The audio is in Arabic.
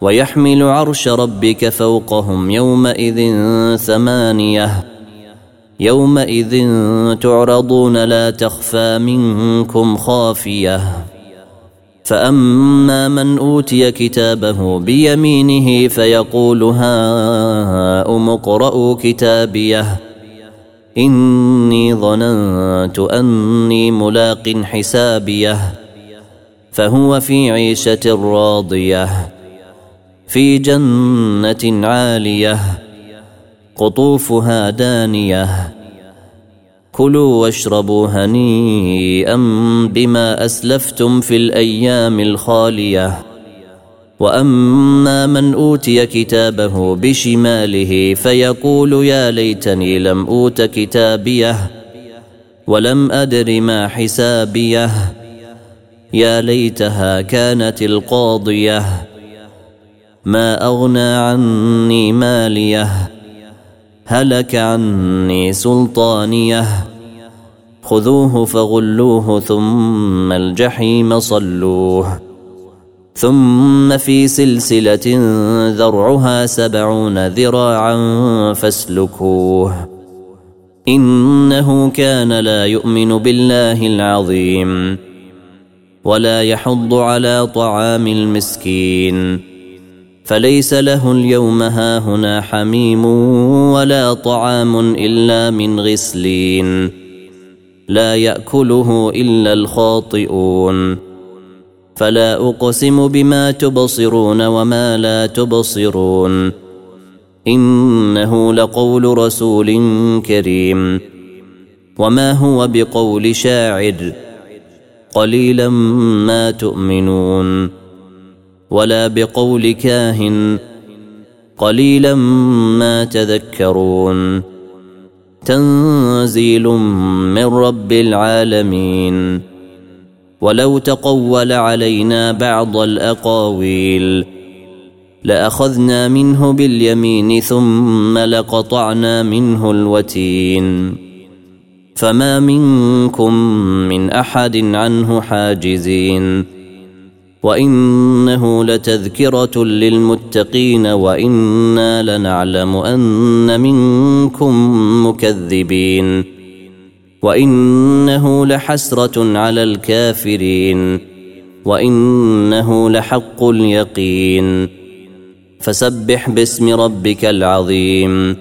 ويحمل عرش ربك فوقهم يومئذ ثمانية. يومئذ تعرضون لا تخفى منكم خافية. فأما من أوتي كتابه بيمينه فيقول هاؤم اقرءوا كتابيه. إني ظننت أني ملاق حسابيه. فهو في عيشة راضية. في جنة عالية قطوفها دانية. كلوا واشربوا هنيئا بما أسلفتم في الأيام الخالية. وأما من أوتي كتابه بشماله فيقول يا ليتني لم أوت كتابيه ولم أدر ما حسابيه. يا ليتها كانت القاضية. ما أغنى عني ماليه هلك عني سلطانيه. خذوه فغلوه ثم الجحيم صلوه. ثم في سلسلة ذرعها سبعون ذراعا فاسلكوه. إنه كان لا يؤمن بالله العظيم ولا يحض على طعام المسكين. فليس له اليوم هاهنا حميم ولا طعام إلا من غسلين. لا يأكله إلا الخاطئون. فلا أقسم بما تبصرون وما لا تبصرون. إنه لقول رسول كريم. وما هو بقول شاعر؟ قليلا ما تؤمنون. ولا بقول كاهن. قليلا ما تذكرون. تنزيل من رب العالمين. ولو تقول علينا بعض الأقاويل لأخذنا منه باليمين ثم لقطعنا منه الوتين. فما منكم من أحد عنه حاجزين. وانه لتذكره للمتقين وأنا لنعلم ان منكم مكذبين وانه لحسره على الكافرين وانه لحق اليقين فسبح باسم ربك العظيم